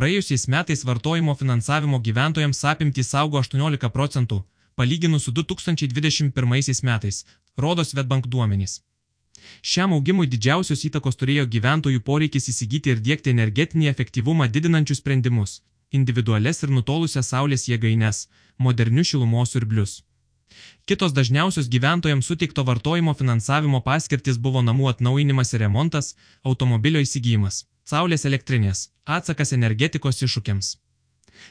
Praėjusiais metais vartojimo finansavimo gyventojams apimtys augo 18 procentų, palyginus su 2021 metais, rodo Svetbank duomenys. Šiam augimui didžiausios įtakos turėjo gyventojų poreikis įsigyti ir dėkti energetinį efektyvumą didinančius sprendimus - individualias ir nutolusias saulės jėgaines, modernius šilumos siurblius. Kitos dažniausios gyventojams suteikto vartojimo finansavimo paskirtis buvo namų atnaujinimas ir remontas, automobilio įsigijimas, saulės elektrinės, atsakas energetikos iššūkiams.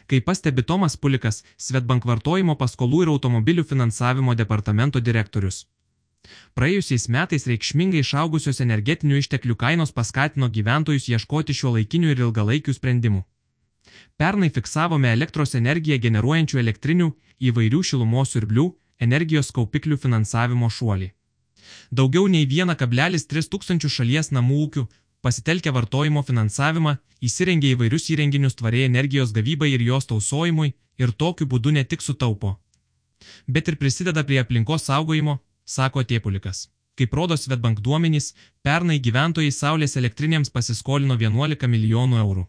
Kaip pastebi Tomas Pulikas, Svetbank vartojimo paskolų ir automobilių finansavimo departamento direktorius. Praėjusiais metais reikšmingai išaugusios energetinių išteklių kainos paskatino gyventojus ieškoti šio laikinių ir ilgalaikių sprendimų. Pernai fiksavome elektros energiją generuojančių elektrinių, įvairių šilumos siurblių, energijos kaupiklių finansavimo šuolį. Daugiau nei 1,3 tūkstančių šalies namų ūkių, pasitelkę vartojimo finansavimą, įsirengė įvairius įrenginius tvariai energijos gavybai ir jos tausojimui ir tokiu būdu ne tik sutaupo, bet ir prisideda prie aplinkos saugojimo, sako Tiepulikas. Kaip rodo Svetbank duomenys, pernai gyventojai saulės elektrinėms pasiskolino 11 milijonų eurų.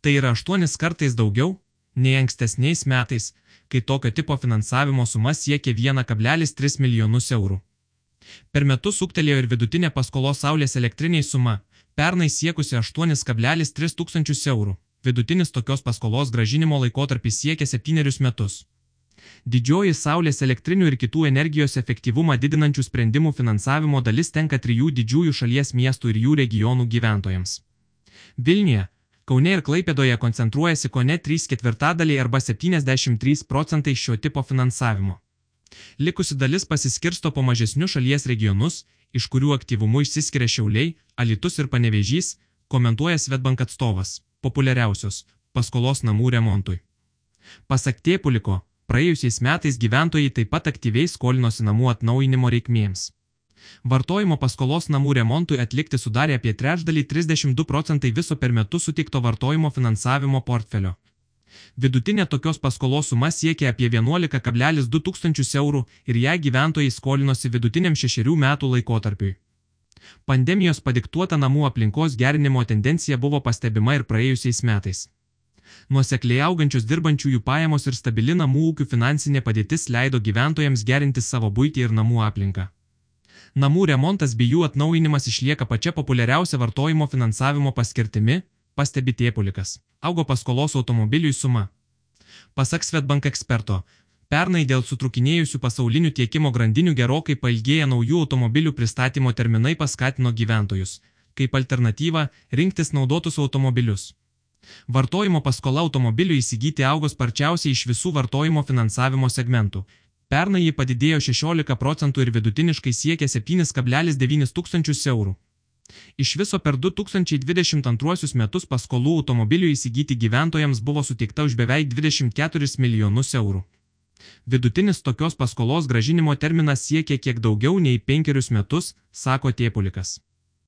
Tai yra 8 kartais daugiau nei ankstesniais metais, kai tokio tipo finansavimo suma siekia 1,3 milijonus eurų. Per metus ūktelėjo ir vidutinė paskolos saulės elektriniai suma, pernai siekusi 8,3 tūkstančius eurų. Vidutinis tokios paskolos gražinimo laikotarpis siekia 7 metus. Didžioji saulės elektrinių ir kitų energijos efektyvumą didinančių sprendimų finansavimo dalis tenka trijų didžiųjų šalies miestų ir jų regionų gyventojams. Vilniuje, Kaune ir Klaipėdoje koncentruojasi ko ne 3 ketvirtadaliai arba 73 procentai šio tipo finansavimo. Likusi dalis pasiskirsto po mažesnius šalies regionus, iš kurių aktyvumu išsiskiria Šiauliai, Alitus ir Panevežys, komentuoja Svetbank atstovas, populiariausios - paskolos namų remontui. Pasak Tėpuliko, praėjusiais metais gyventojai taip pat aktyviai skolinosi namų atnaujinimo reikmėms. Vartojimo paskolos namų remontui atlikti sudarė apie trečdalį 32 procentai viso per metus suteikto vartojimo finansavimo portfelio. Vidutinė tokios paskolos suma siekia apie 11,2 tūkstančius eurų ir ją gyventojai skolinosi vidutiniam šešerių metų laikotarpiui. Pandemijos padiktuota namų aplinkos gerinimo tendencija buvo pastebima ir praėjusiais metais. Nuosekliai augančios dirbančiųjų pajamos ir stabili namų ūkių finansinė padėtis leido gyventojams gerinti savo būtį ir namų aplinką. Namų remontas bei jų atnaujinimas išlieka pačia populiariausia vartojimo finansavimo paskirtimi, pastebi Tiepulikas. Augo paskolos automobiliui suma. Pasak Svetbank eksperto, pernai dėl sutrukinėjusių pasaulinių tiekimo grandinių gerokai pailgėję naujų automobilių pristatymo terminai paskatino gyventojus, kaip alternatyvą, rinktis naudotus automobilius. Vartojimo paskola automobiliui įsigyti augo sparčiausiai iš visų vartojimo finansavimo segmentų Pernai jį padidėjo 16 procentų ir vidutiniškai siekia 7,9 tūkstančius eurų. Iš viso per 2022 metus paskolų automobilių įsigyti gyventojams buvo suteikta už beveik 24 milijonus eurų. Vidutinis tokios paskolos gražinimo terminas siekia kiek daugiau nei penkerius metus, sako Tiepulikas.